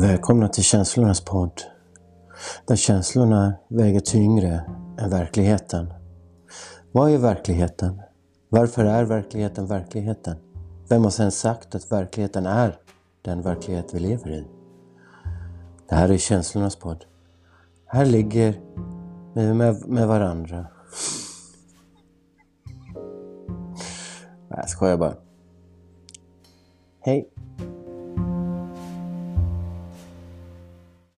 Välkomna till känslornas podd. Där känslorna väger tyngre än verkligheten. Vad är verkligheten? Varför är verkligheten verkligheten? Vem har sen sagt att verkligheten är den verklighet vi lever i? Det här är känslornas podd. Här ligger vi med, med varandra. Nej, jag skojar bara. Hej!